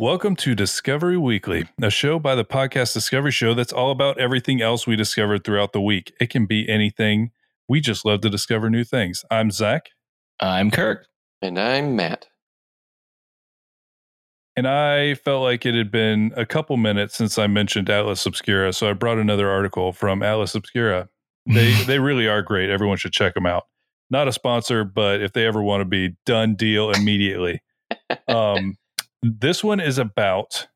Discovery Weekly. Welcome to Discovery Weekly, a show by the podcast Discovery Show that's all about everything else we discovered throughout the week. It can be anything. We just love to discover new things. I'm Zach, I'm Kirk. And I'm Matt. and I felt like it had been a couple minutes since I mentioned Atlas Obscura, so I brought another article from Atlas Obscura. They they really are great. Everyone should check them out. Not a sponsor, but if they ever want to be, done deal immediately. um, this one is about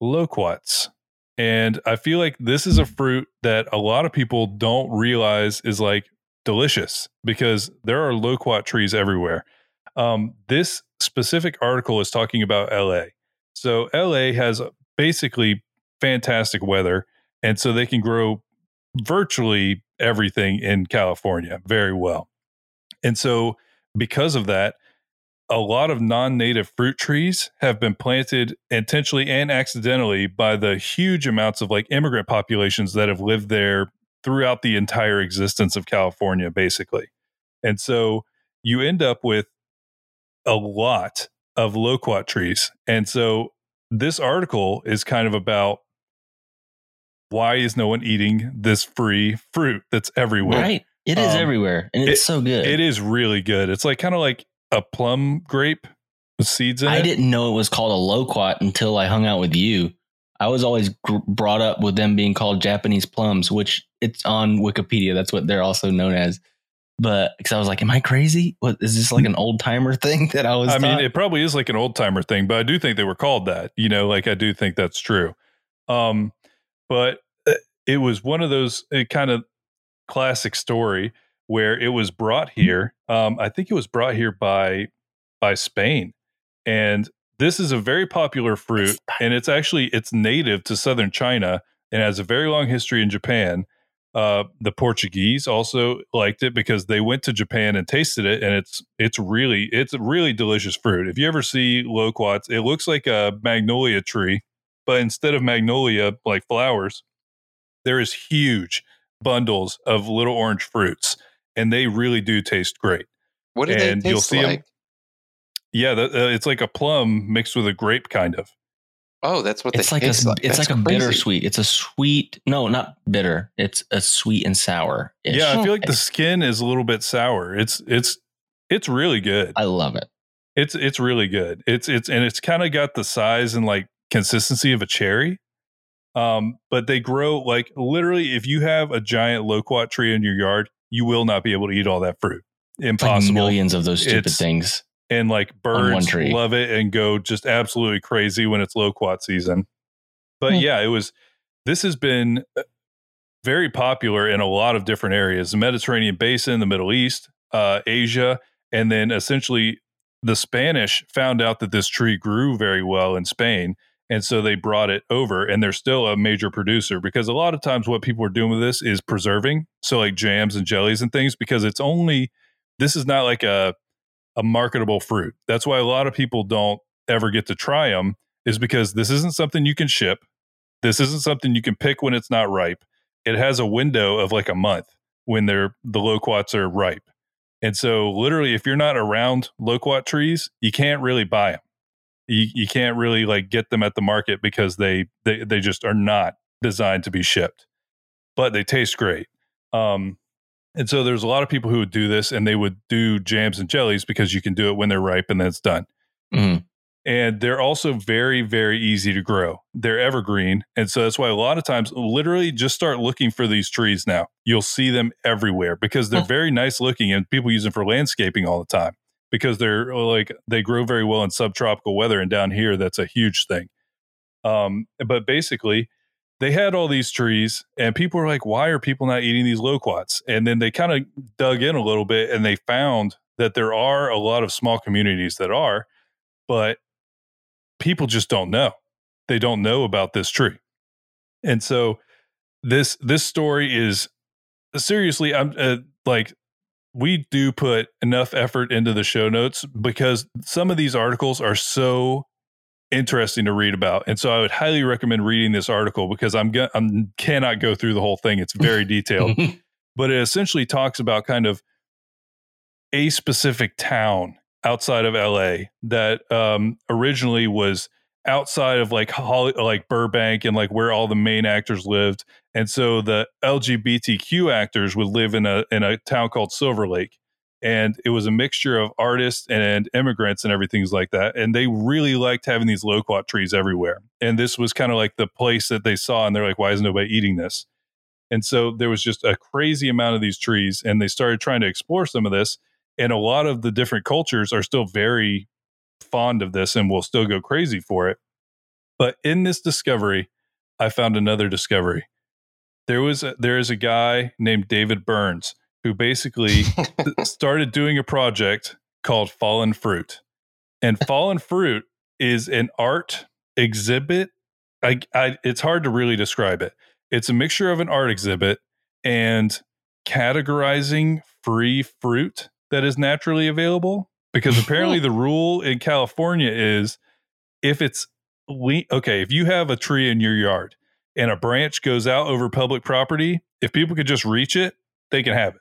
loquats. And I feel like this is a fruit that a lot of people don't realize is like delicious because there are loquat trees everywhere. Um, this specific article is talking about LA. So LA has basically fantastic weather. And so they can grow virtually everything in California very well. And so, because of that, a lot of non native fruit trees have been planted intentionally and accidentally by the huge amounts of like immigrant populations that have lived there throughout the entire existence of California, basically. And so, you end up with a lot of loquat trees. And so, this article is kind of about why is no one eating this free fruit that's everywhere? Right. It is Um, everywhere. And it's it- so good. It is really good. It's like kind of like a plum grape with seeds in I it. didn't know it was called a loquat until I hung out with you. I was always gr- brought up with them being called Japanese plums, which it's on Wikipedia. That's what they're also known as. But because I was like, am I crazy? What is this like an old timer thing that I was? I mean, it probably is like an old timer thing, but I do think they were called that. You know, like I do think that's true. Um, but uh, it was one of those kind of classic story where it was brought here. Um, I think it was brought here by by Spain, and this is a very popular fruit, and it's actually it's native to southern China and has a very long history in Japan. Uh, the Portuguese also liked it because they went to Japan and tasted it, and it's it's really it's a really delicious fruit. If you ever see loquats, it looks like a magnolia tree, but instead of magnolia like flowers, there is huge bundles of little orange fruits, and they really do taste great. What do And they you'll taste see 'em- like? Yeah, that, uh, it's like a plum mixed with a grape, kind of. Oh, that's what it's they like a like. it's That's like a crazy. bittersweet. It's a sweet. No, not bitter. It's a sweet and sour. Yeah, I feel like the skin is a little bit sour. It's it's it's really good. I love it. It's it's really good. It's it's and it's kind of got the size and like consistency of a cherry. Um, but they grow like literally if you have a giant loquat tree in your yard, you will not be able to eat all that fruit. It's like Impossible. millions of those stupid It's- things. and like one birds tree. love it and go just absolutely crazy when it's loquat season. But Hmm. yeah, it was. This has been uh, very popular in a lot of different areas: the Mediterranean basin, the Middle East, uh, Asia, and then essentially the Spanish found out that this tree grew very well in Spain. And so they brought it over, and they're still a major producer because a lot of times what people are doing with this is preserving. So, like jams and jellies and things, because it's only, this is not like a, a marketable fruit. That's why a lot of people don't ever get to try them, is because this isn't something you can ship. This isn't something you can pick when it's not ripe. It has a window of like a month when they're the loquats are ripe. And so literally if you're not around loquat trees, you can't really buy them. You, you can't really like get them at the market because they, they they just are not designed to be shipped. But they taste great. Um and so there's a lot of people who would do this and they would do jams and jellies because you can do it when they're ripe and then it's done Mhm. and they're also very very easy to grow they're evergreen and so that's why a lot of times literally just start looking for these trees now you'll see them everywhere because they're Huh. very nice looking and people use them for landscaping all the time because they're like they grow very well in subtropical weather and down here that's a huge thing. Um but basically they had all these trees and people were like why are people not eating these loquats? And then they kind of dug in a little bit and they found that there are a lot of small communities that are but people just don't know. They don't know about this tree. And so this this story is seriously i'm uh, like we do put enough effort into the show notes because some of these articles are so interesting to read about. And so i would highly recommend reading this article because i'm go- i'm cannot go through the whole thing. It's very detailed. But it essentially talks about kind of a specific town outside of LA that um, originally was outside of like Holly, like Burbank and like where all the main actors lived. And so the LGBTQ actors would live in a in a town called Silver Lake. And it was a mixture of artists and immigrants and everything's like that. And they really liked having these loquat trees everywhere. And this was kind of like the place that they saw, and they're like, why is nobody eating this? And so there was just a crazy amount of these trees, and they started trying to explore some of this. And a lot of the different cultures are still very fond of this and will still go crazy for it. But in this discovery, I found another discovery. There was a, there is a guy named David Burns who basically started doing a project called Fallen Fruit. And Fallen Fruit is an art exhibit. I, I, it's hard to really describe it. It's a mixture of an art exhibit and categorizing free fruit that is naturally available. Because apparently the rule in California is if it's we okay, if you have a tree in your yard and a branch goes out over public property, if people could just reach it, they can have it.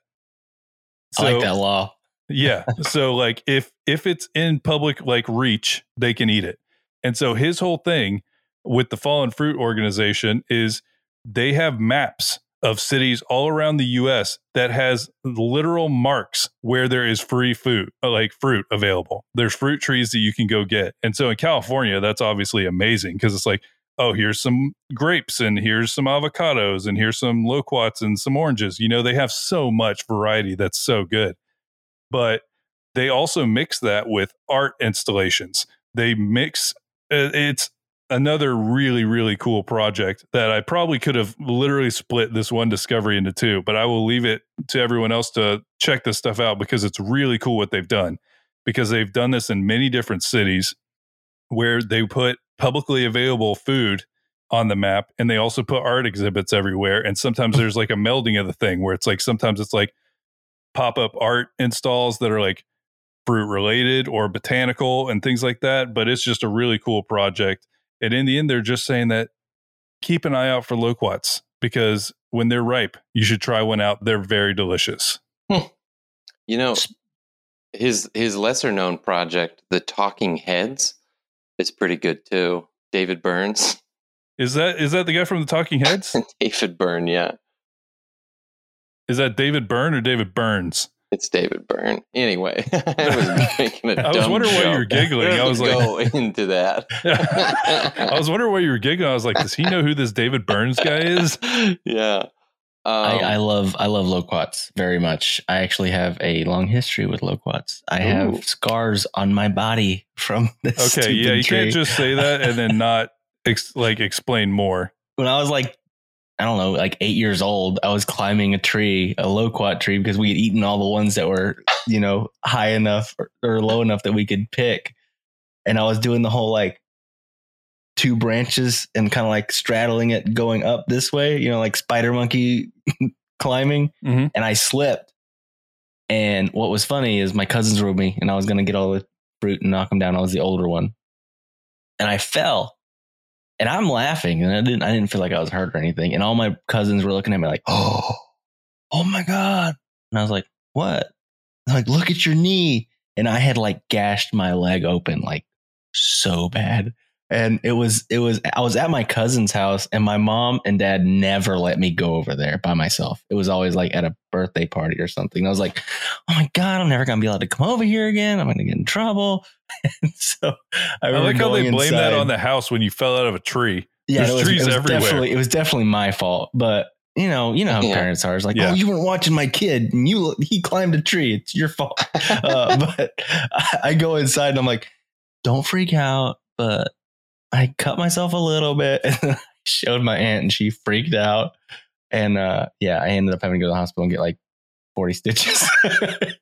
I like that law. yeah. So like if if it's in public like reach, they can eat it. And so his whole thing with the Fallen Fruit organization is they have maps of cities all around the US that has literal marks where there is free food, uh, like fruit available. There's fruit trees that you can go get. And so in California, that's obviously amazing because it's like, oh, here's some grapes and here's some avocados and here's some loquats and some oranges. You know, they have so much variety that's so good. But they also mix that with art installations. They mix uh, it's another really really cool project that I probably could have literally split this one discovery into two, but I will leave it to everyone else to check this stuff out because it's really cool what they've done. Because they've done this in many different cities where they put publicly available food on the map and they also put art exhibits everywhere and sometimes there's like a melding of the thing where it's like sometimes it's like pop-up art installs that are like fruit related or botanical and things like that but it's just a really cool project and in the end, they're just saying that keep an eye out for loquats because when they're ripe, you should try one out. They're very delicious. Hmm. You know, his his lesser known project, The Talking Heads, is pretty good too. David Burns. Is that is that the guy from the Talking Heads? David Byrne, yeah. Is that David Byrne or David Burns? It's David Byrne. Anyway, I was making a I was wondering why you were giggling. I was like, go into that. I was wondering why you were giggling. I was like, does he know who this David Burns guy is? Yeah. Um, I, I love I love loquats very much. I actually have a long history with loquats. I Ooh. have scars on my body from this. Okay, yeah, you tree. can't just say that and then not ex- like explain more. when I was like, I don't know, like eight years old, I was climbing a tree, a loquat tree, because we had eaten all the ones that were, you know, high enough or, or low enough that we could pick. And I was doing the whole like two branches and kind of like straddling it going up this way, you know, like spider monkey climbing. Mhm. And I slipped. And what was funny is my cousins were with me and I was going to get all the fruit and knock them down. I was the older one. And I fell and I'm laughing, and I didn't I didn't feel like I was hurt or anything. And all my cousins were looking at me like, "Oh, oh my god!" And I was like, "What?" Like, "Look at your knee." And I had like gashed my leg open like so bad. And it was it was I was at my cousin's house, and my mom and dad never let me go over there by myself. It was always like at a birthday party or something. I was like, "Oh my god, I'm never gonna be allowed to come over here again. I'm gonna get in trouble." And so I, I like how they going blame that on the house when you fell out of a tree. Yeah, There's it was, trees it was everywhere. Definitely, it was definitely my fault. But you know, you know how Yeah. parents are. It's like, Yeah. oh, you weren't watching my kid, and you he climbed a tree. It's your fault. uh, but I, I go inside and I'm like, don't freak out. But I cut myself a little bit, and I showed my aunt, and she freaked out. And uh, yeah, I ended up having to go to the hospital and get like 40 stitches.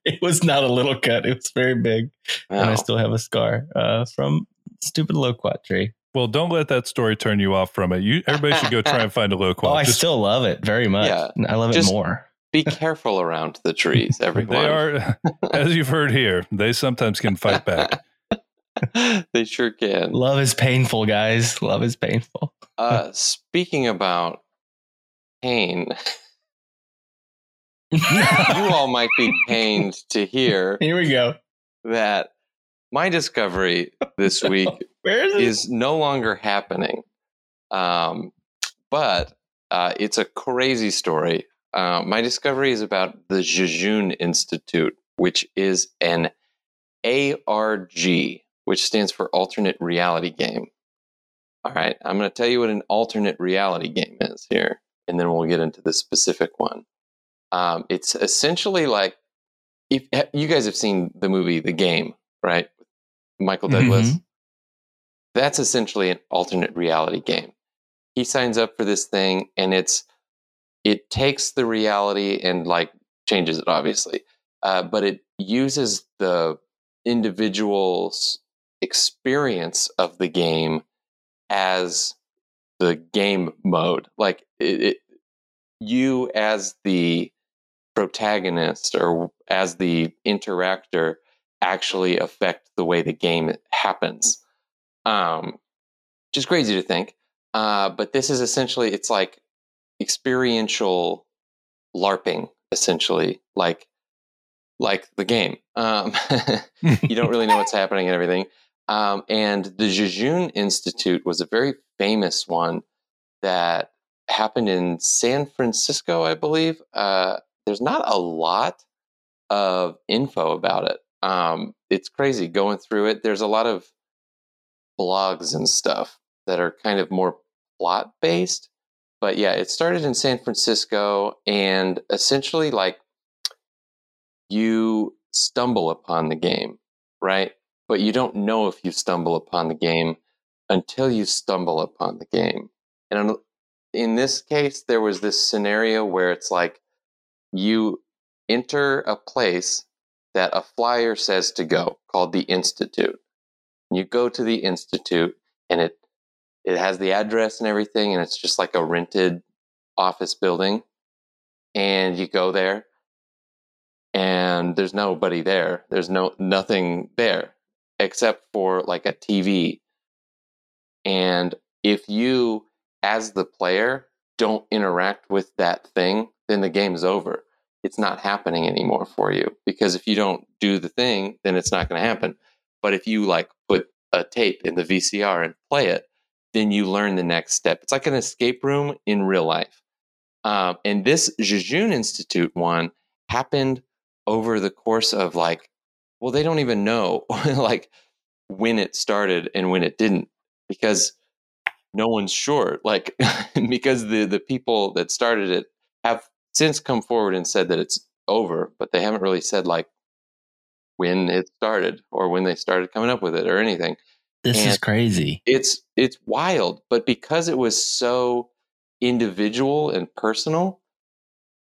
it was not a little cut; it was very big, and I still have a scar uh, from stupid loquat tree. Well, don't let that story turn you off from it. You everybody should go try and find a loquat. Oh, I Just- still love it very much. Yeah. I love it Just- more. Be careful around the trees, everyone. they are, as you've heard here, they sometimes can fight back. they sure can. Love is painful, guys. Love is painful. Uh, speaking about pain, you all might be pained to hear Here we go. that my discovery this week Where is is no longer happening. Um, but uh, it's a crazy story. Uh, my discovery is about the Jejune Institute, which is an ARG, which stands for Alternate Reality Game. All right, I'm going to tell you what an alternate reality game is here, and then we'll get into the specific one. Um, it's essentially like if you guys have seen the movie The Game, right? Michael Douglas. That's essentially an alternate reality game. He signs up for this thing, and it's it takes the reality and like changes it, obviously, uh, but it uses the individual's experience of the game as the game mode. Like it, it, you as the protagonist or as the interactor actually affect the way the game happens. Um, which is crazy to think. Uh, but this is essentially it's like experiential LARPing, essentially, like like the game. Um, you don't really know what's happening and everything. Um, and the Jejune Institute was a very famous one that happened in San Francisco, I believe. Uh, there's not a lot of info about it. Um, it's crazy going through it. There's a lot of blogs and stuff that are kind of more plot based. But yeah, it started in San Francisco and essentially like you stumble upon the game, right? But you don't know if you stumble upon the game until you stumble upon the game. And in this case, there was this scenario where it's like you enter a place that a flyer says to go called the Institute. You go to the Institute and it it has the address and everything and it's just like a rented office building and you go there and there's nobody there there's no nothing there except for like a tv and if you as the player don't interact with that thing then the game's over. It's not happening anymore for you. Because if you don't do the thing then it's not going to happen. But if you like put a tape in the vcr and play it then you learn the next step. It's like an escape room in real life. Um, and this jejune institute one happened over the course of like well they don't even know like when it started and when it didn't because no one's sure like because the the people that started it have since come forward and said that it's over but they haven't really said like when it started or when they started coming up with it or anything This is crazy. it's it's wild but because it was so individual and personal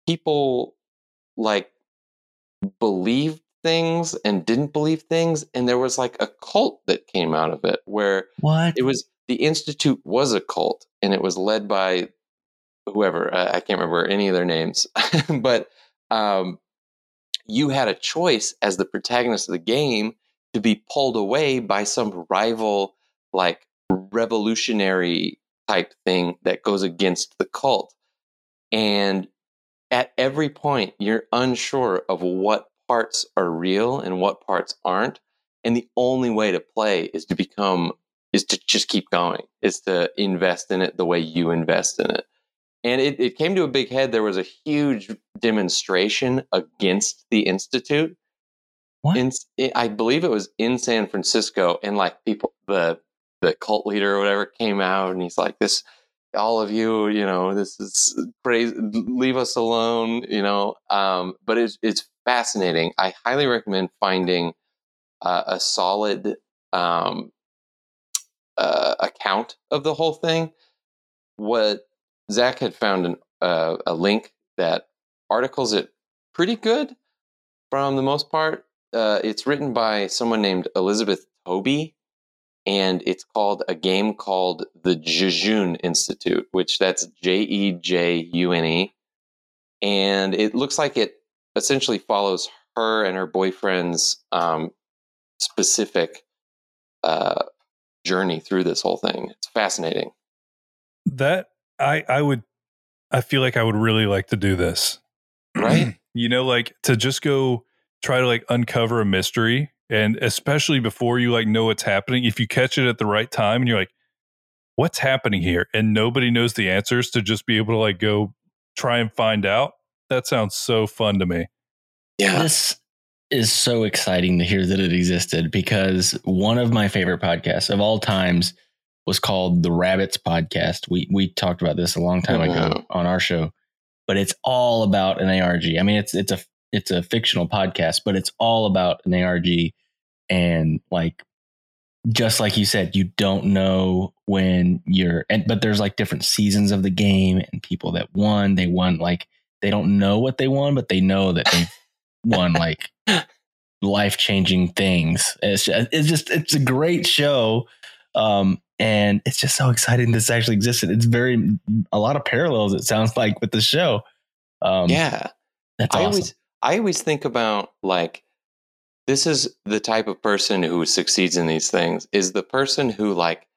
people like believed things and didn't believe things and there was like a cult that came out of it where What? it was the institute was a cult and it was led by whoever uh, i can't remember any of their names but um, you had a choice as the protagonist of the game to be pulled away by some rival like revolutionary type thing that goes against the cult and at every point you're unsure of what parts are real and what parts aren't and the only way to play is to become is to just keep going is to invest in it the way you invest in it. And it, it came to a big head. There was a huge demonstration against the institute. What? in, i believe it was in san francisco and like people the the cult leader or whatever came out and he's like this all of you you know this is crazy leave us alone you know? Um, but it's it's fascinating. I highly recommend finding uh, a solid um, uh, account of the whole thing. What zach had found an, uh, a link that articles it pretty good from the most part. Uh, it's written by someone named elizabeth toby and it's called a game called the Jejune Institute, which that's J E J U N E. And it looks like it essentially follows her and her boyfriend's um, specific uh, journey through this whole thing. It's fascinating. that I I would I feel like I would really like to do this. Right? you know, like to just go try to like uncover a mystery And especially before you like know what's happening, if you catch it at the right time and you're like, what's happening here? And nobody knows the answers to just be able to like go try and find out. That sounds so fun to me. Yeah. This is so exciting to hear that it existed because one of my favorite podcasts of all times was called the Rabbits Podcast. We we talked about this a long time ago Mhm. on our show, but it's all about an ARG. I mean, it's it's a it's a fictional podcast, but it's all about an ARG and like just like you said, you don't know when you're and but there's like different seasons of the game and people that won, they won like they don't know what they won, but they know that they won like life changing things. It's just, it's just it's a great show, um, and it's just so exciting this actually existed. It's very a lot of parallels. It sounds like with the show. Um, yeah. that's I awesome. always I always think about like this is the type of person who succeeds in these things is the person who like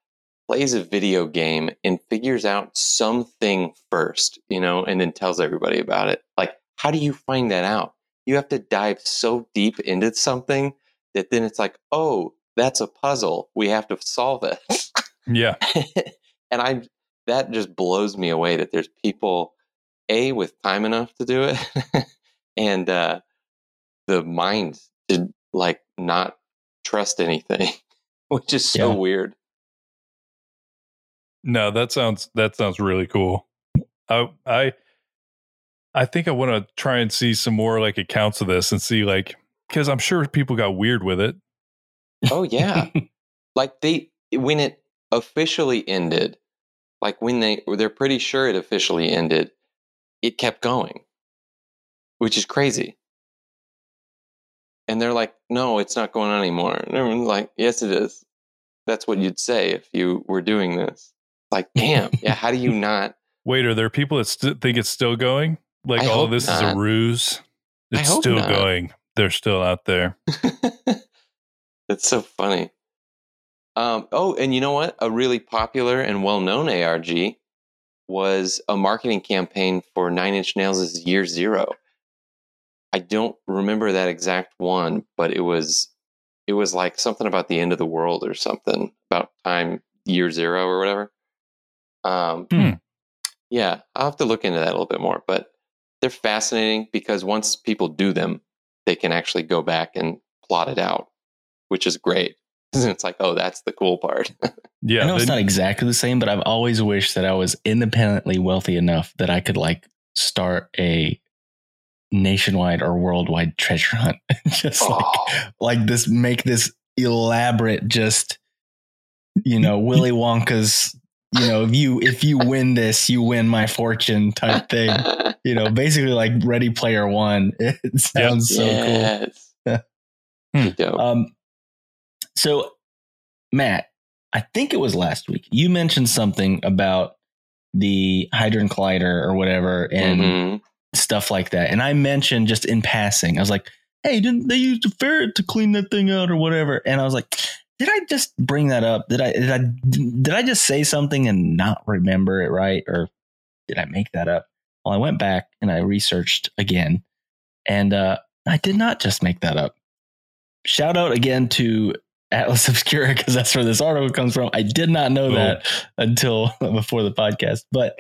plays a video game and figures out something first, you know, and then tells everybody about it. Like how do you find that out? You have to dive so deep into something that then it's like, "Oh, that's a puzzle. We have to solve it." Yeah. and I that just blows me away that there's people a with time enough to do it and uh the mind to like not trust anything which is so Yeah. weird No, that sounds that sounds really cool. I I I think I want to try and see some more like accounts of this and see like because I'm sure people got weird with it. oh yeah. Like they when it officially ended like when they they're pretty sure it officially ended it kept going which is crazy. And they're like no it's not going on anymore. And everyone's like yes it is. That's what you'd say if you were doing this like damn yeah how do you not Wait, are there people that st- think it's still going? Like I all of this is a ruse. It's still not. going. They're still out there. That's so funny. Um, oh, and you know what? A really popular and well known ARG was a marketing campaign for Nine Inch Nails' Year Zero. I don't remember that exact one, but it was it was like something about the end of the world or something about time year zero or whatever. Um, Hmm. Yeah, I'll have to look into that a little bit more, but they're fascinating because once people do them, they can actually go back and plot it out, which is great. And it's like, oh, that's the cool part. Yeah. I know it's not exactly the same, but I've always wished that I was independently wealthy enough that I could like start a nationwide or worldwide treasure hunt. just like Oh, like this make this elaborate just you know Willy Wonka's you know if you if you win this you win my fortune type thing. You know, basically like Ready Player One. It sounds so cool. yes. Yeah. Hmm. Um, so, Matt, I think it was last week. You mentioned something about the Hadron Collider or whatever and Mhm. stuff like that. And I mentioned just in passing, I was like, hey, didn't they use a ferret to clean that thing out or whatever? And I was like, did I just bring that up? Did I, did I, did I just say something and not remember it right? Or did I make that up? Well, I went back and I researched again and, uh, I did not just make that up. Shout out again to Atlas Obscura because that's where this article comes from. I did not know that until before the podcast, but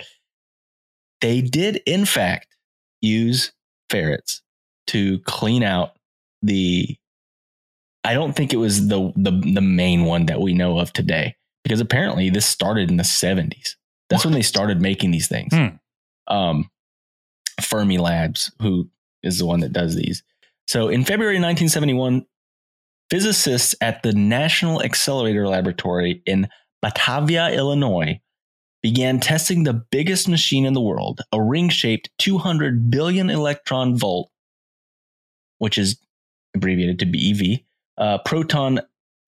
they did in fact use ferrets to clean out the. I don't think it was the the the main one that we know of today because apparently this started in the 70s. That's when they started making these things. Hmm. Um, Fermi Labs, who is the one that does these. So in February 1971, physicists at the National Accelerator Laboratory in Batavia, Illinois, began testing the biggest machine in the world, a ring shaped 200 billion electron volt, which is abbreviated to BeV, uh, proton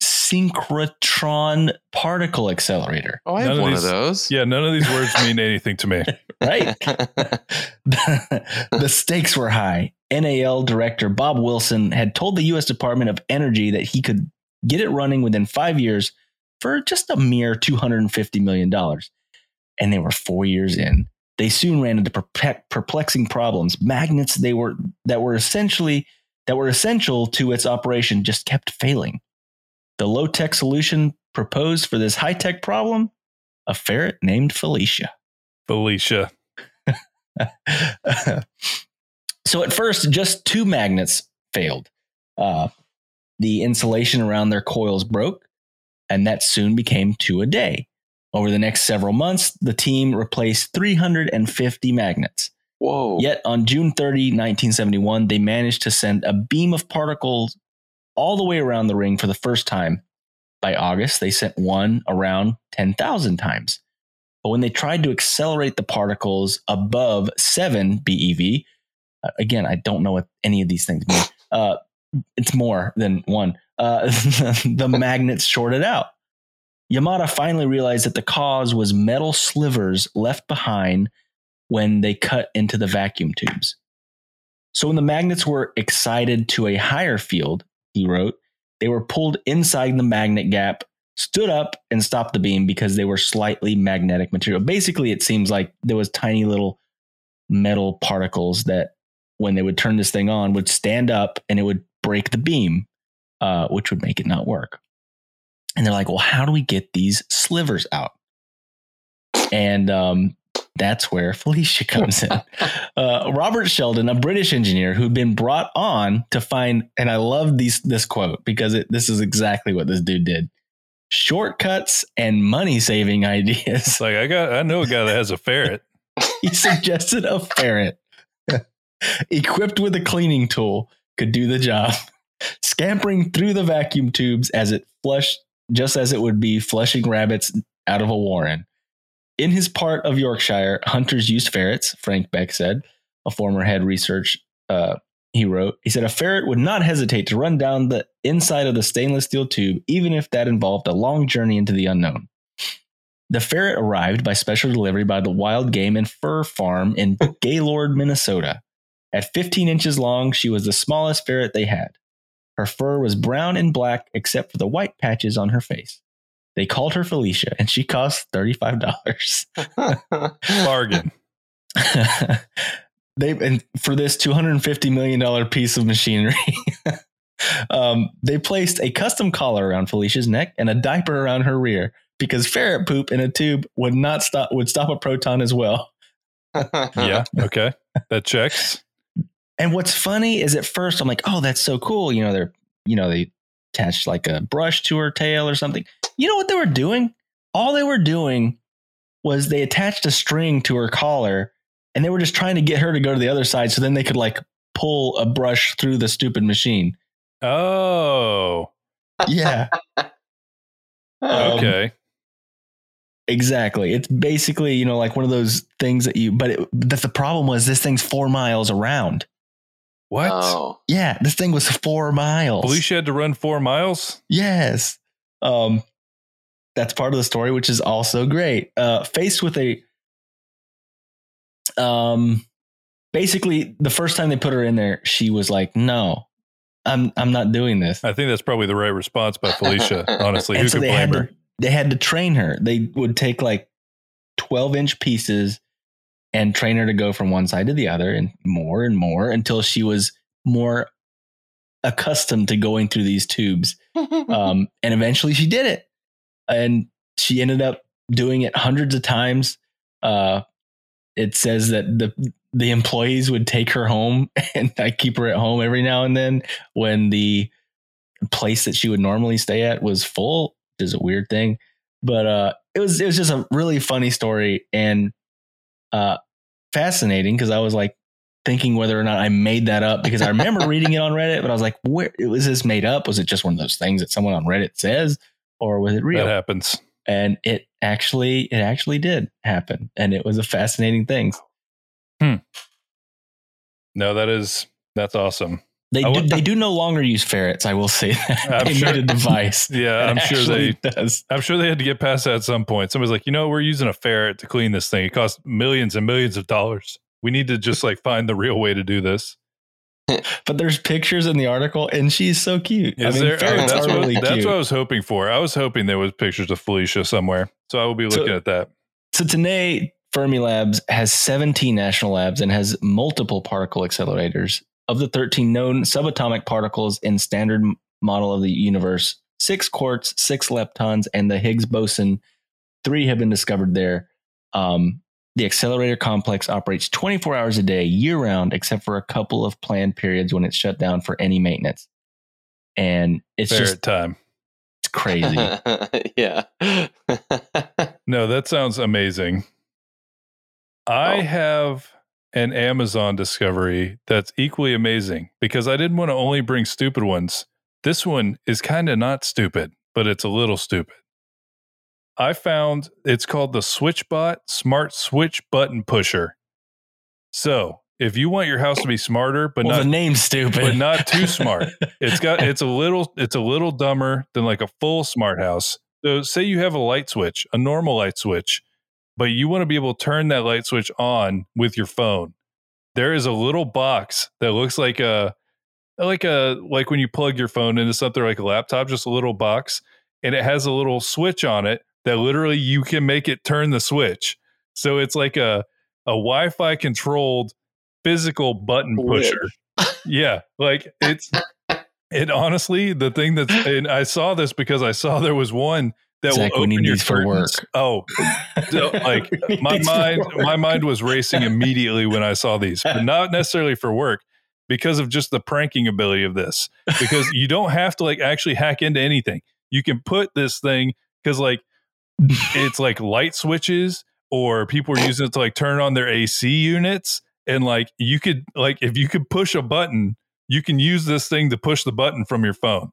synchrotron particle accelerator, Oh, I None have of one these- of those. yeah, none of these words mean anything to me. right? the stakes were high. NAL director Bob Wilson had told the U.S. Department of Energy that he could get it running within five years for just a mere $250 million. And they were four years in. They soon ran into perplexing problems. Magnets they were that were essentially that were essential to its operation just kept failing. The low tech solution proposed for this high tech problem a ferret named Felicia. Felicia. so at first, just two magnets failed. Uh, the insulation around their coils broke, and that soon became two a day. Over the next several months, the team replaced 350 magnets. Whoa. Yet on June 30, 1971, they managed to send a beam of particles all the way around the ring for the first time. By August, they sent one around 10,000 times. But when they tried to accelerate the particles above 7 BeV, uh, again, I don't know what any of these things mean. Uh, it's more than one. Uh, the magnets shorted out. Yamada finally realized that the cause was metal slivers left behind when they cut into the vacuum tubes. So when the magnets were excited to a higher field, he wrote, they were pulled inside the magnet gap, stood up, and stopped the beam because they were slightly magnetic material. Basically, it seems like there was tiny little metal particles that, when they would turn this thing on, would stand up and it would break the beam, uh, which would make it not work. And they're like, well, how do we get these slivers out? And um, that's where Felicia comes in. Uh, Robert Sheldon, a British engineer who'd been brought on to find, and I love these this quote because it, this is exactly what this dude did: shortcuts and money saving ideas. It's like I got I know a guy that has a ferret. he suggested a ferret equipped with a cleaning tool could do the job, scampering through the vacuum tubes as it flushed, just as it would be flushing rabbits out of a warren. In his part of Yorkshire, hunters used ferrets, Frank Beck said, a former head research uh, he wrote. He said a ferret would not hesitate to run down the inside of the stainless steel tube, even if that involved a long journey into the unknown. The ferret arrived by special delivery by the Wild Game and Fur Farm in Gaylord, Minnesota. At 15 inches long, she was the smallest ferret they had. Her fur was brown and black except for the white patches on her face. They called her Felicia, and she cost $35. Bargain. they and for this 250 million dollar piece of machinery um, they placed a custom collar around felicia's neck and a diaper around her rear because ferret poop in a tube would not stop would stop a proton as well yeah. Okay. That checks. and what's funny is at first i'm like oh that's so cool you know they're you know they attached like a brush to her tail or something you know what they were doing all they were doing was they attached a string to her collar and they were just trying to get her to go to the other side so then they could like pull a brush through the stupid machine. Oh. Yeah. Um, Okay. exactly. It's basically, you know, like one of those things that you but it, that the problem was this thing's 4 miles around. What? Oh. Yeah, this thing was 4 miles. Felicia had to run four miles. Yes. Um that's part of the story which is also great. Uh faced with a um basically the first time they put her in there she was like no i'm i'm not doing this I think that's probably the right response by Felicia. Honestly, and who so could blame her? to they had to train her they would take like 12 inch pieces and train her to go from one side to the other and more and more until she was more accustomed to going through these tubes. Um, and eventually she did it. And she ended up doing it hundreds of times. Uh, it says that the the employees would take her home and I keep her at home every now and then when the place that she would normally stay at was full, which is a weird thing. But uh, it was it was just a really funny story. And uh, fascinating because I was like thinking whether or not I made that up because I remember reading it on Reddit, but I was like, where was this made up? Was it just one of those things that someone on Reddit says, or was it real? That happens. and it actually it actually did happen and it was a fascinating thing Hmm. No, that is that's awesome. They do they do no longer use ferrets i will say that I'm they sure- made a device Yeah, I'm sure they does I'm sure they had to get past that at some point. Somebody's like, you know, we're using a ferret to clean this thing. It costs millions and millions of dollars. We need to just like find the real way to do this. but there's pictures in the article and she's so cute Is i mean there? oh, ferrets that's are what, really that's cute what I was hoping for. I was hoping there was pictures of Felicia somewhere. So I will be So- looking at that. so today fermi labs has 17 national labs and has multiple particle accelerators of the 13 known subatomic particles in standard model of the universe, six quarks, six leptons, and the Higgs boson, three have been discovered there. Um, the accelerator complex operates 24 hours a day, year round, except for a couple of planned periods when it's shut down for any maintenance. And it's Fair just time. it's crazy. yeah. No, that sounds amazing. I Oh. have an Amazon discovery that's equally amazing because I didn't want to only bring stupid ones. This one is kind of not stupid, but it's a little stupid. I found it's called the SwitchBot Smart Switch Button Pusher. So, if you want your house to be smarter, but well, not the name stupid, but not too smart. It's got it's a little it's a little dumber than like a full smart house. So say you have a light switch, a normal light switch, but you want to be able to turn that light switch on with your phone. There is a little box that looks like a like a like when you plug your phone into something like a laptop, just a little box, and it has a little switch on it that literally you can make it turn the switch. So it's like a a Wi-Fi controlled physical button pusher. Yeah, like it's it honestly the thing that's and I saw this because I saw there was one that Zach, we will need open your for work. Oh, like my mind my mind was racing immediately when I saw these, but not necessarily for work because of just the pranking ability of this. Because you don't have to like actually hack into anything. You can put this thing because like it's like light switches or people are using it to like turn on their AC units and like you could like if you could push a button you can use this thing to push the button from your phone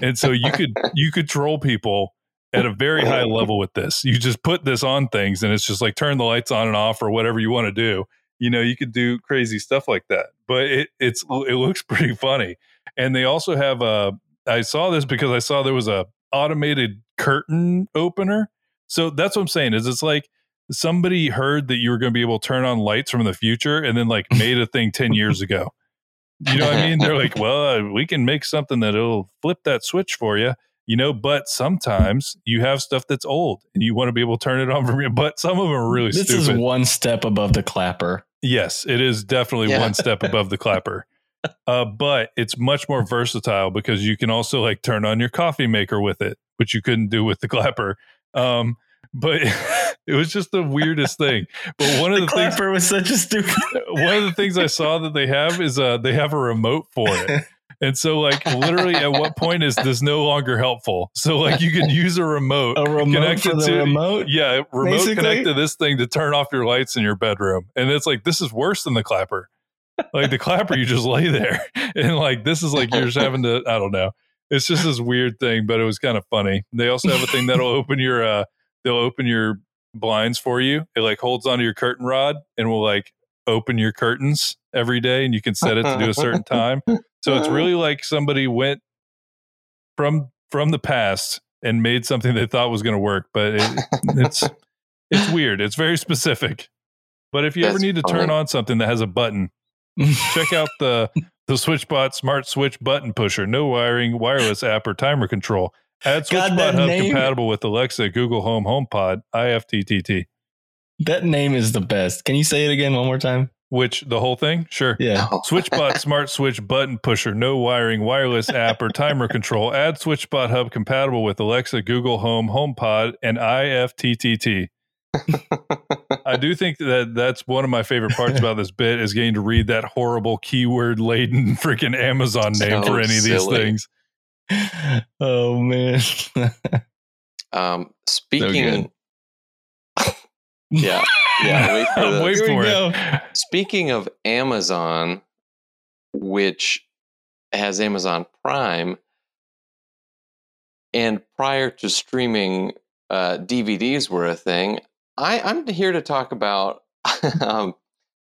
and so you could you could troll people at a very high level with this. You just put this on things and it's just like turn the lights on and off or whatever you want to do. You know you could do crazy stuff like that but it it's it looks pretty funny. And they also have a i saw this because i saw there was a automated curtain opener. So that's what i'm saying is it's like somebody heard that you were going to be able to turn on lights from the future and then like made a thing 10 years ago. You know what i mean? They're like well we can make something that'll flip that switch for you you know but sometimes you have stuff that's old and you want to be able to turn it on from your but some of them are really this stupid is one step above the clapper. Yes, it is definitely Yeah. one step above the clapper. Uh, but it's much more versatile because you can also like turn on your coffee maker with it, which you couldn't do with the clapper. Um, but it was just the weirdest thing. But one of The the, things, clapper was such a stupid. one of the things I saw that they have is uh, they have a remote for it. And so, like, literally, at what point is this no longer helpful? So, like, you can use a remote, A remote connected to- remote. yeah, remote Basically. connect to this thing to turn off your lights in your bedroom. And it's like, this is worse than the clapper. Like, the clapper, you just lay there. And, like, this is like you're just having to, I don't know. It's just this weird thing, but it was kind of funny. They also have a thing that'll open your, uh, they'll open your blinds for you. It like holds onto your curtain rod and will like open your curtains every day and you can set it to do a certain time. So it's uh-huh. really like somebody went from from the past and made something they thought was going to work, but it, it's it's weird. It's very specific. But if you ever need to turn on something that has a button, check out the the SwitchBot Smart Switch Button Pusher. No wiring, wireless app, or timer control. Add God, SwitchBot Hub name- compatible with Alexa, Google Home, HomePod, IFTTT. That name is the best. Can you say it again one more time? Which the whole thing? Sure. Yeah. SwitchBot Smart Switch Button Pusher, no wiring, wireless app, or timer control. Add SwitchBot Hub compatible with Alexa, Google Home, HomePod, and IFTTT. I do think that that's one of my favorite parts about this bit is getting to read that horrible keyword laden freaking Amazon name So for any of these things. Oh man. Um, good. speaking, yeah, yeah. Wait for the, Wait Here we for go. it. Speaking of Amazon, which has Amazon Prime, and prior to streaming, uh, DVDs were a thing. I, I'm here to talk about um,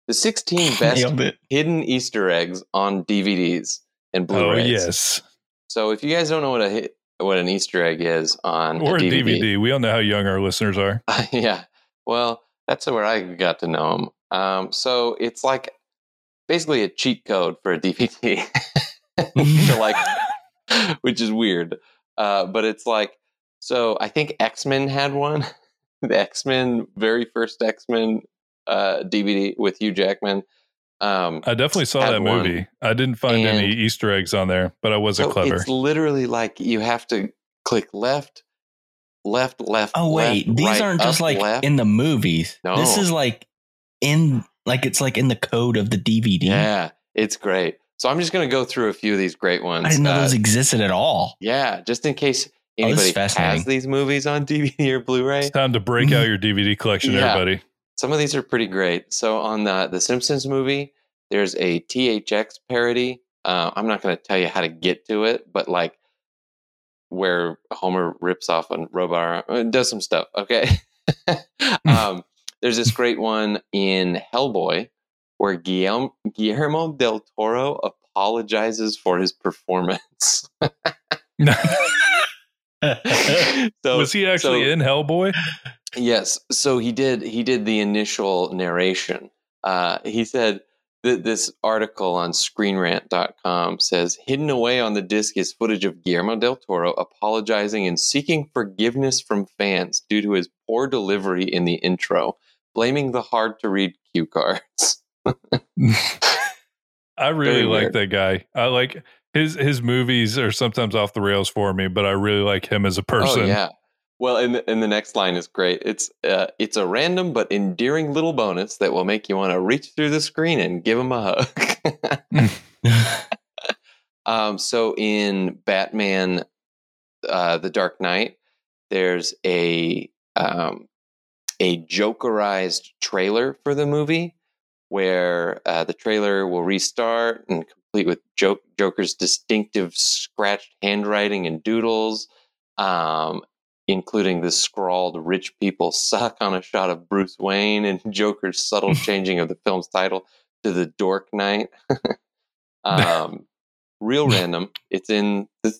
the 16 best hidden Easter eggs on DVDs and Oh Blu-rays. Oh yes, So if you guys don't know what a what an Easter egg is on or a a DVD, DVD. We all know how young our listeners are. yeah. Well, that's where I got to know him. Um, so it's like basically a cheat code for a DVD, like, which is weird. Uh, but it's like, so I think X Men had one, the X Men very first X Men uh, DVD with Hugh Jackman. Um, I definitely saw that one. movie. I didn't find any Easter eggs on there, but I wasn't so clever. it's literally like you have to click left, left, left. Oh wait, left, these right, aren't just up, like left. in the movies. No, This is like in like it's like in the code of the DVD. Yeah, it's great. So I'm just going to go through a few of these great ones. I didn't know Uh, those existed at all. yeah, just in case Oh, this is anybody fascinating. has these movies on DVD or Blu-ray. it's time to break out your DVD collection, Yeah. everybody. Some of these are pretty great. So on the the Simpsons movie, there's a THX parody. Uh, I'm not going to tell you how to get to it, but like where Homer rips off a robot, uh, does some stuff. Okay. um, there's this great one in Hellboy where Guillermo, Guillermo del Toro apologizes for his performance. so, Was he actually so- in Hellboy? Yes. So he did. He did the initial narration. Uh, he said this article on ScreenRant.com says hidden away on the disc is footage of Guillermo del Toro apologizing and seeking forgiveness from fans due to his poor delivery in the intro, blaming the hard to read cue cards. I really Very like weird. that guy. I like his his movies are sometimes off the rails for me, but I really like him as a oh, person. Oh yeah. Well, and the, and the next line is great. It's uh, it's a random but endearing little bonus that will make you want to reach through the screen and give him a hug. Um, so in Batman, uh, The Dark Knight, there's a um, a Jokerized trailer for the movie where uh, the trailer will restart and complete with Joke, Joker's distinctive scratched handwriting and doodles, um, including the scrawled "Rich people suck" on a shot of Bruce Wayne and Joker's subtle changing of the film's title to "The Dork Knight." um, real random. It's in the,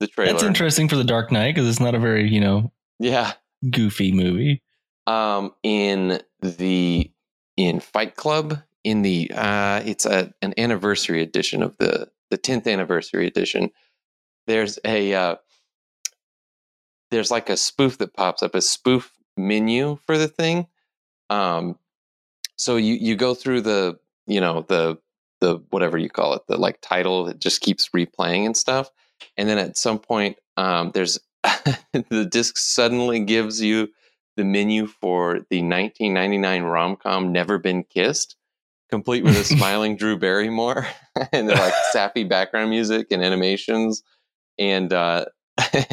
the trailer. That's interesting for the Dark Knight because it's not a very you know Yeah. goofy movie. Um, in the in Fight Club, in the uh, it's a an anniversary edition of the the tenth anniversary edition. There's a uh, there's like a spoof that pops up, a spoof menu for the thing. Um, so you you go through the you know the the whatever you call it the like title that just keeps replaying and stuff, and then at some point um, there's the disc suddenly gives you the menu for the 1999 rom com Never Been Kissed, complete with a smiling Drew Barrymore and like sappy background music and animations. And, uh,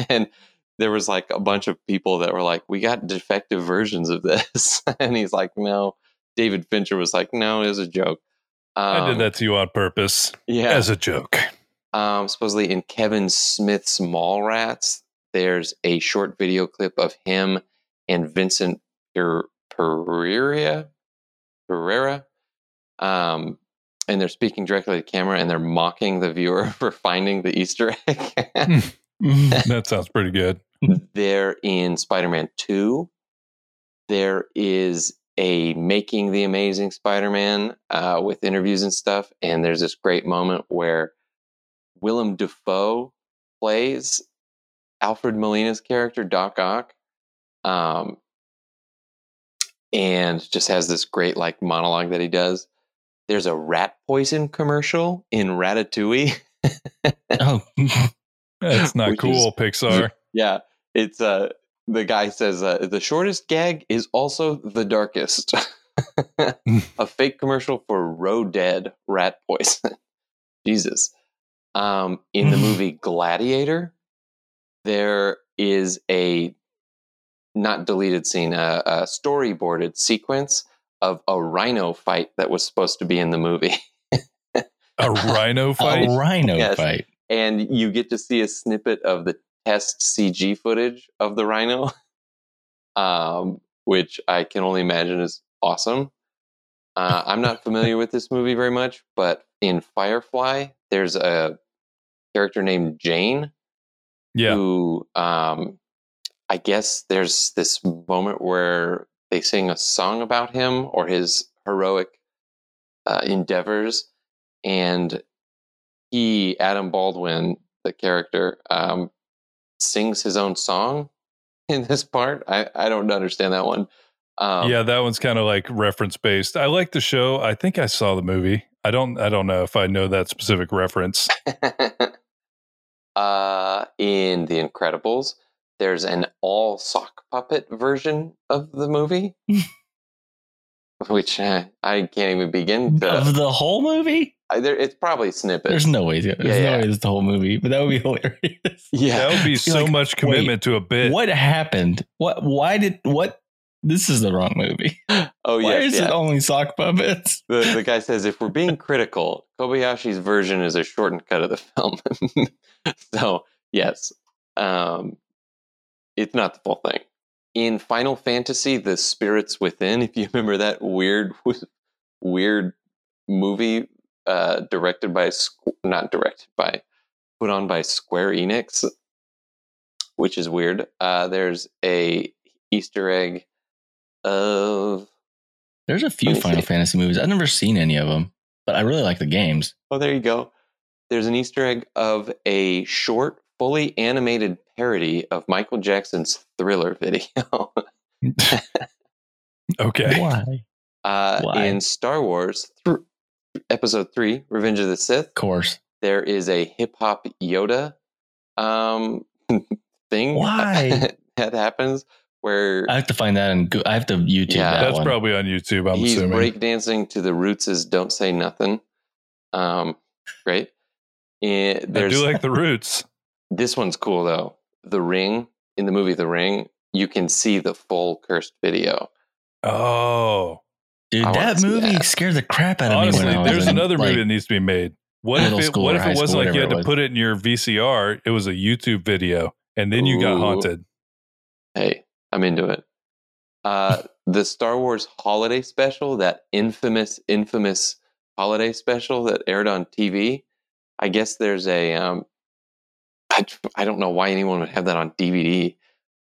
and there was like a bunch of people that were like, we got defective versions of this. and he's like, no. David Fincher was like, no, it was a joke. I Um, did that to you on purpose Yeah as a joke. um, supposedly in Kevin Smith's Mallrats, there's a short video clip of him and Vincent per- Pereira, Pereira, um, and they're speaking directly to camera and they're mocking the viewer for finding the Easter egg. that sounds pretty good. there in Spider-Man Two, there is a making the Amazing Spider-Man uh, with interviews and stuff, and there's this great moment where Willem Dafoe plays Alfred Molina's character Doc Ock, um, and just has this great like monologue that he does. There's a rat poison commercial in Ratatouille. oh, That's not Which cool, Pixar. Yeah, it's uh the guy says uh, the shortest gag is also the darkest. a fake commercial for Row Dead rat poison. Jesus. Um, in the movie Gladiator, there is a not deleted scene, a, a storyboarded sequence of a rhino fight that was supposed to be in the movie. A rhino fight? a rhino Yes. fight. And you get to see a snippet of the test CG footage of the rhino, um, which I can only imagine is awesome. Uh, I'm not familiar with this movie very much, but in Firefly, there's a character named Jayne yeah. who, um, I guess, there's this moment where they sing a song about him or his heroic uh, endeavors, and he, Adam Baldwin, the character, um, sings his own song in this part. I, I don't understand that one, Um, yeah, that one's kind of like reference based. I like the show. I think I saw the movie. I don't. I don't know if I know that specific reference. uh, in The Incredibles, there's an all sock puppet version of the movie, which uh, I can't even begin to. Of the whole movie? I, there, it's probably snippets. There's no way. There's Yeah, no yeah. way it's the whole movie, but that would be hilarious. yeah. That would be so like, much commitment to a bit. What happened? What? Why did? What? This is the wrong movie. Oh Why yes, is yeah. it only sock puppets? the, the guy says if we're being critical, Kobayashi's version is a shortened cut of the film. so yes, um, it's not the full thing. In Final Fantasy, the Spirits Within, if you remember that weird, weird movie uh, directed by, not directed by, put on by Square Enix, which is weird. Uh, there's a Easter egg of There's a few Final see. Fantasy movies. I've never seen any of them, but I really like the games. Oh, there you go. There's an Easter egg of a short, fully animated parody of Michael Jackson's Thriller video. okay. Why? Uh, Why? in Star Wars, th- Episode 3, Revenge of the Sith, Of course. there is a hip hop Yoda um, thing Why? that happens where I have to find that and go- I have to YouTube Yeah. that That's one. probably on YouTube. I'm he's assuming. breakdancing to the Roots' is Don't Say Nothing. Um, great. And I there's do like the roots. This one's cool though. The Ring in the movie The Ring, you can see the full cursed video. Oh, Dude, I that movie that. scared the crap out of honestly, me when I was there's in, another movie that needs to be made. What if it, what if it wasn't school, like you had to put it in your VCR? It was a YouTube video, and then you got haunted. Hey, I'm into it. Uh, the Star Wars holiday special, that infamous, infamous holiday special that aired on TV. I guess there's a. Um, I, I don't know why anyone would have that on DVD,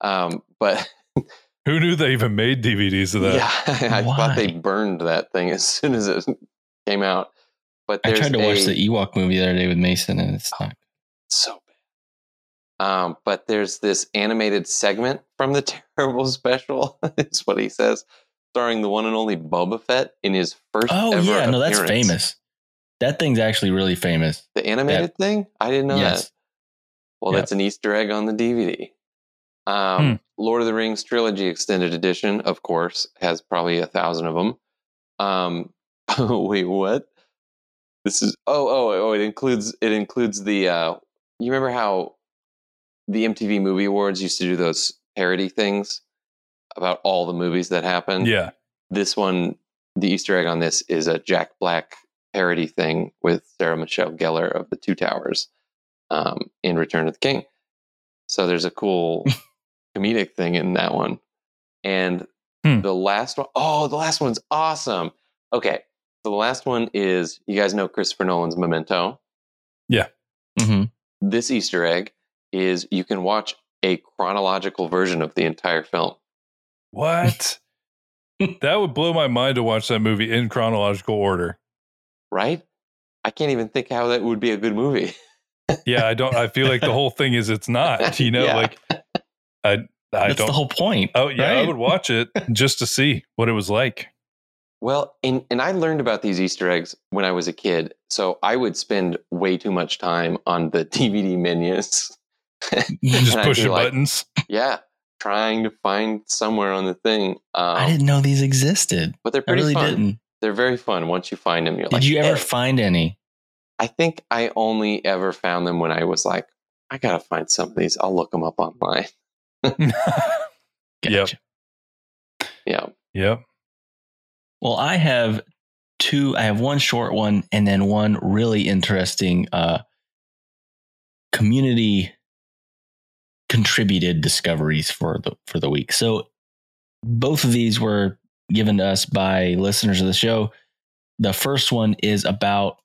um, but Who knew they even made DVDs of that? yeah, I thought they burned that thing as soon as it came out. But I there's tried to watch a- the Ewok movie the other day with Mason, and it's not. so bad. Um, but there's this animated segment from the Terrible Special. is what he says, starring the one and only Boba Fett in his first. Oh ever yeah, no, that's famous. That thing's actually really famous. The animated thing, I didn't know yes, that. Well, Yeah. that's an Easter egg on the DVD. Um, Lord of the Rings trilogy extended edition, of course, has probably a thousand of them. Um, wait, what? This is oh oh oh! It includes it includes the. Uh, you remember how the MTV Movie Awards used to do those parody things about all the movies that happened? Yeah. This one, the Easter egg on this is a Jack Black parody thing with Sarah Michelle Gellar of the Two Towers um, in Return of the King. So there's a cool comedic thing in that one. And Hmm. the last one, oh, the last one's awesome. Okay. So the last one is you guys know Christopher Nolan's Memento. Yeah. hmm This Easter egg is you can watch a chronological version of the entire film. What? that would blow my mind to watch that movie in chronological order. right? I can't even think how that would be a good movie. Yeah, I don't. I feel like the whole thing is it's not. You know, Yeah. like I. I That's don't. the whole point. oh yeah, I would watch it just to see what it was like. Well, and and I learned about these Easter eggs when I was a kid, so I would spend way too much time on the DVD menus. Just And I'd pushing like, buttons. Yeah, trying to find somewhere on the thing. Um, I didn't know these existed. but they're I pretty really fun. didn't. They're very fun once you find them. You're Did like, you ever "Hey." find any? I think I only ever found them when I was like, I gotta find some of these. I'll look them up online. Yep. Gotcha. Yeah. yep. Well, I have two. I have one short one and then one really interesting uh, community contributed discoveries for the for the week. So both of these were given to us by listeners of the show. The first one is about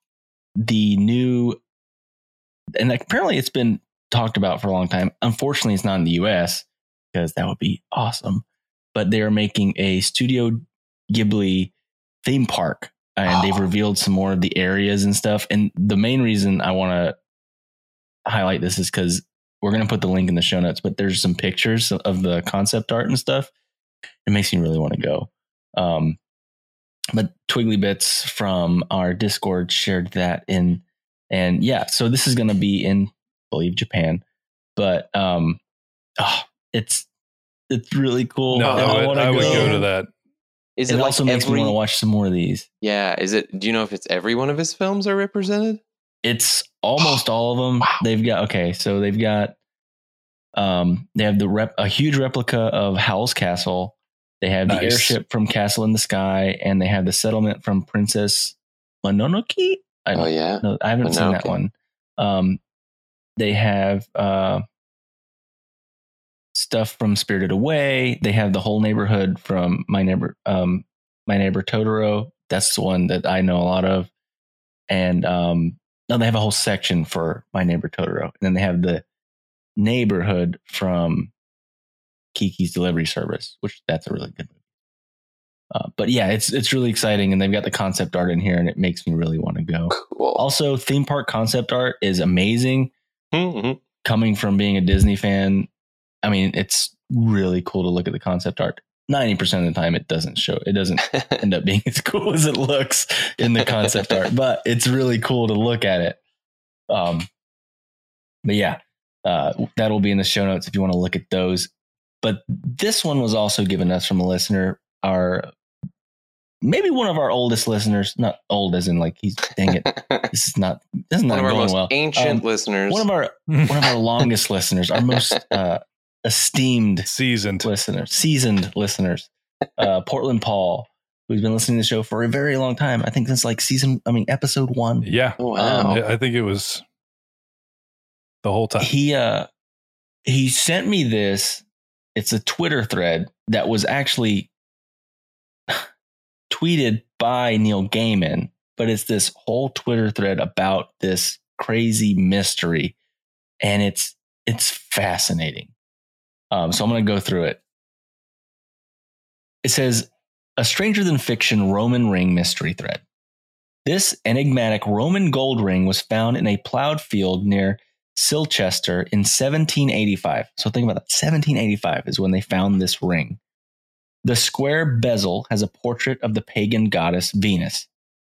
the new, and apparently it's been talked about for a long time. Unfortunately, it's not in the U.S. because that would be awesome. But they are making a Studio Ghibli theme park, and they've Oh. revealed some more of the areas and stuff. And the main reason I want to highlight this is because we're going to put the link in the show notes. But there's some pictures of the concept art and stuff, it makes me really want to go. Um, but Twiggly Bits from our Discord shared that in, and yeah, so this is going to be in, I believe Japan, but um, oh, it's it's really cool. No, and I would, wanna I would go to that. Is it it like also makes me want to watch some more of these. Yeah. Is it? Do you know if it's every one of his films are represented? It's almost all of them. Wow. They've got okay, so they've got um they have the rep a huge replica of Howl's Castle. They have the airship from Castle in the Sky, and they have the settlement from Princess Mononoke. I Oh don't yeah. know. I haven't seen that one. Um, they have uh stuff from Spirited Away. They have the whole neighborhood from my neighbor um my neighbor Totoro. That's the one that I know a lot of. And um no, they have a whole section for my neighbor Totoro. And then they have the neighborhood from Kiki's Delivery Service, which that's a really good movie. Uh, but yeah, it's it's really exciting, and they've got the concept art in here, and it makes me really want to go. Cool. Also, theme park concept art is amazing. Mhm. Coming from being a Disney fan, I mean, it's really cool to look at the concept art. Ninety percent of the time, it doesn't show. It doesn't end up being as cool as it looks in the concept art, but it's really cool to look at it. Um, but yeah, uh, that'll be in the show notes if you want to look at those. But this one was also given us from a listener, our maybe one of our oldest listeners, not old as in like he's dang it, this is not this is one not of our going most well. ancient Um, listeners. One of our one of our longest listeners, our most uh, esteemed Seasoned. listeners, seasoned listeners, uh, Portland Paul, who's been listening to the show for a very long time. I think since like season, I mean, episode one. Yeah. oh wow. um, I I think it was the whole time. He uh, he sent me this. It's a Twitter thread that was actually tweeted by Neil Gaiman, but it's this whole Twitter thread about this crazy mystery, and it's it's fascinating. Um, so I'm going to go through it. It says a stranger than fiction Roman ring mystery thread. This enigmatic Roman gold ring was found in a plowed field near Silchester in 1785. So think about that. 1785 is when they found this ring. The square bezel has a portrait of the pagan goddess Venus.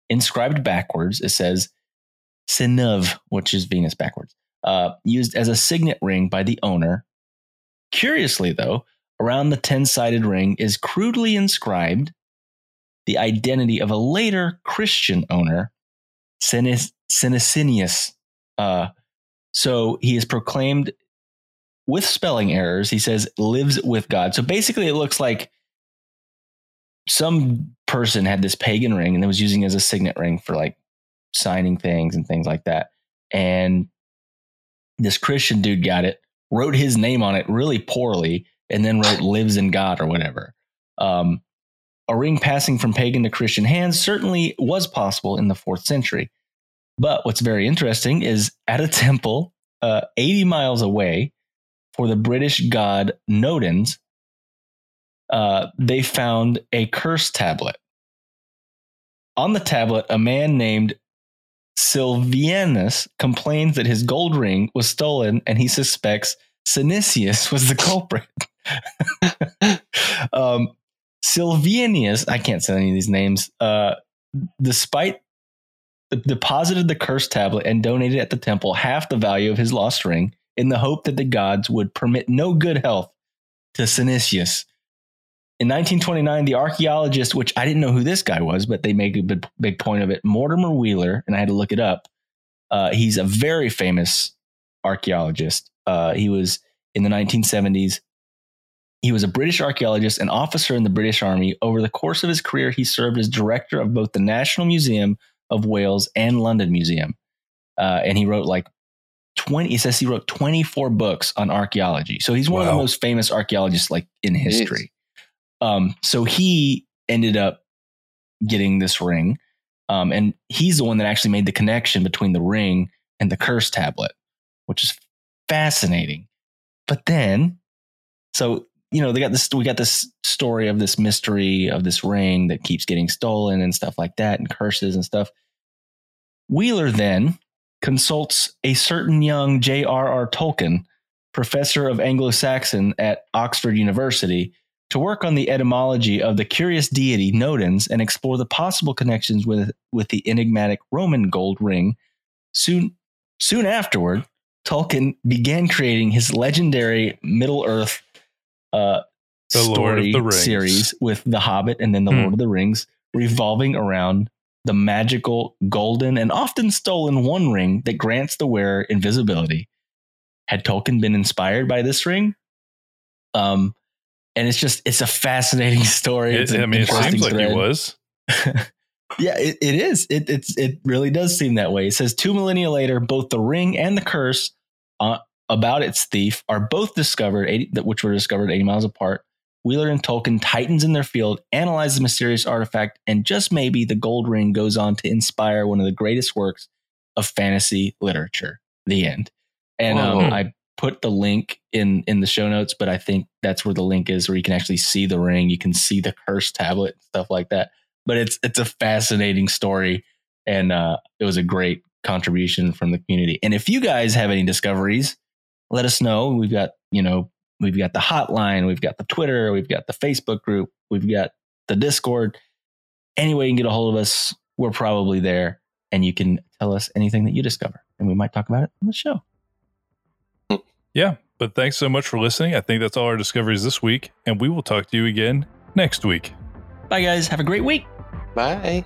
Inscribed backwards, it says Sinuv, which is Venus backwards, uh, used as a signet ring by the owner. Curiously, though, around the 10 sided ring is crudely inscribed the identity of a later Christian owner, Senesinius. Uh, so he is proclaimed with spelling errors. He says lives with God. So basically, it looks like some person had this pagan ring and was using it as a signet ring for like signing things and things like that. And this Christian dude got it, wrote his name on it really poorly, and then wrote lives in God or whatever. Um, a ring passing from pagan to Christian hands certainly was possible in the fourth century. But what's very interesting is at a temple uh, 80 miles away for the British god Nodens, uh, they found a curse tablet. On the tablet, a man named Silvianus complains that his gold ring was stolen and he suspects Synesius was the culprit. um, Sylvianius, I can't say any of these names, uh, despite deposited the cursed tablet and donated at the temple half the value of his lost ring in the hope that the gods would permit no good health to Synesius. In 1929, the archaeologist, which I didn't know who this guy was, but they make a big, big point of it, Mortimer Wheeler, and I had to look it up. Uh, he's a very famous archaeologist. Uh, he was in the 1970s. He was a British archaeologist and officer in the British Army. Over the course of his career, he served as director of both the National Museum of Wales and London Museum. Uh, and he wrote like 20, he says he wrote 24 books on archaeology. So he's one of the most famous archaeologists like in history. Um, so he ended up getting this ring. Um, and he's the one that actually made the connection between the ring and the curse tablet, which is fascinating. But then, so you know, they got this. We got this story of this mystery of this ring that keeps getting stolen and stuff like that, and curses and stuff. Wheeler then consults a certain young J.R.R. Tolkien, professor of Anglo-Saxon at Oxford University, to work on the etymology of the curious deity Nodens and explore the possible connections with, with the enigmatic Roman gold ring. Soon, soon afterward, Tolkien began creating his legendary Middle Earth uh, The Lord of story the Rings. series with The Hobbit and then The Hmm. Lord of the Rings, revolving around the magical, golden, and often stolen One Ring that grants the wearer invisibility. Had Tolkien been inspired by this ring? Um, and it's just it's a fascinating story. It, I mean, it seems like thread. he was. Yeah, it, it is. It it's it really does seem that way. It says two millennia later, both the ring and the curse uh, about its thief are both discovered, 80, which were discovered 80 miles apart. Wheeler and Tolkien, titans in their field, analyze the mysterious artifact, and just maybe the gold ring goes on to inspire one of the greatest works of fantasy literature. The end. And um, I put the link in in the show notes, but I think that's where the link is, where you can actually see the ring, you can see the curse tablet, stuff like that but it's it's a fascinating story and uh, it was a great contribution from the community and if you guys have any discoveries let us know we've got you know we've got the hotline we've got the twitter we've got the facebook group we've got the discord any way you can get a hold of us we're probably there and you can tell us anything that you discover and we might talk about it on the show Yeah. But thanks so much for listening. I think that's all our discoveries this week. And we will talk to you again next week. bye guys have a great week Bye.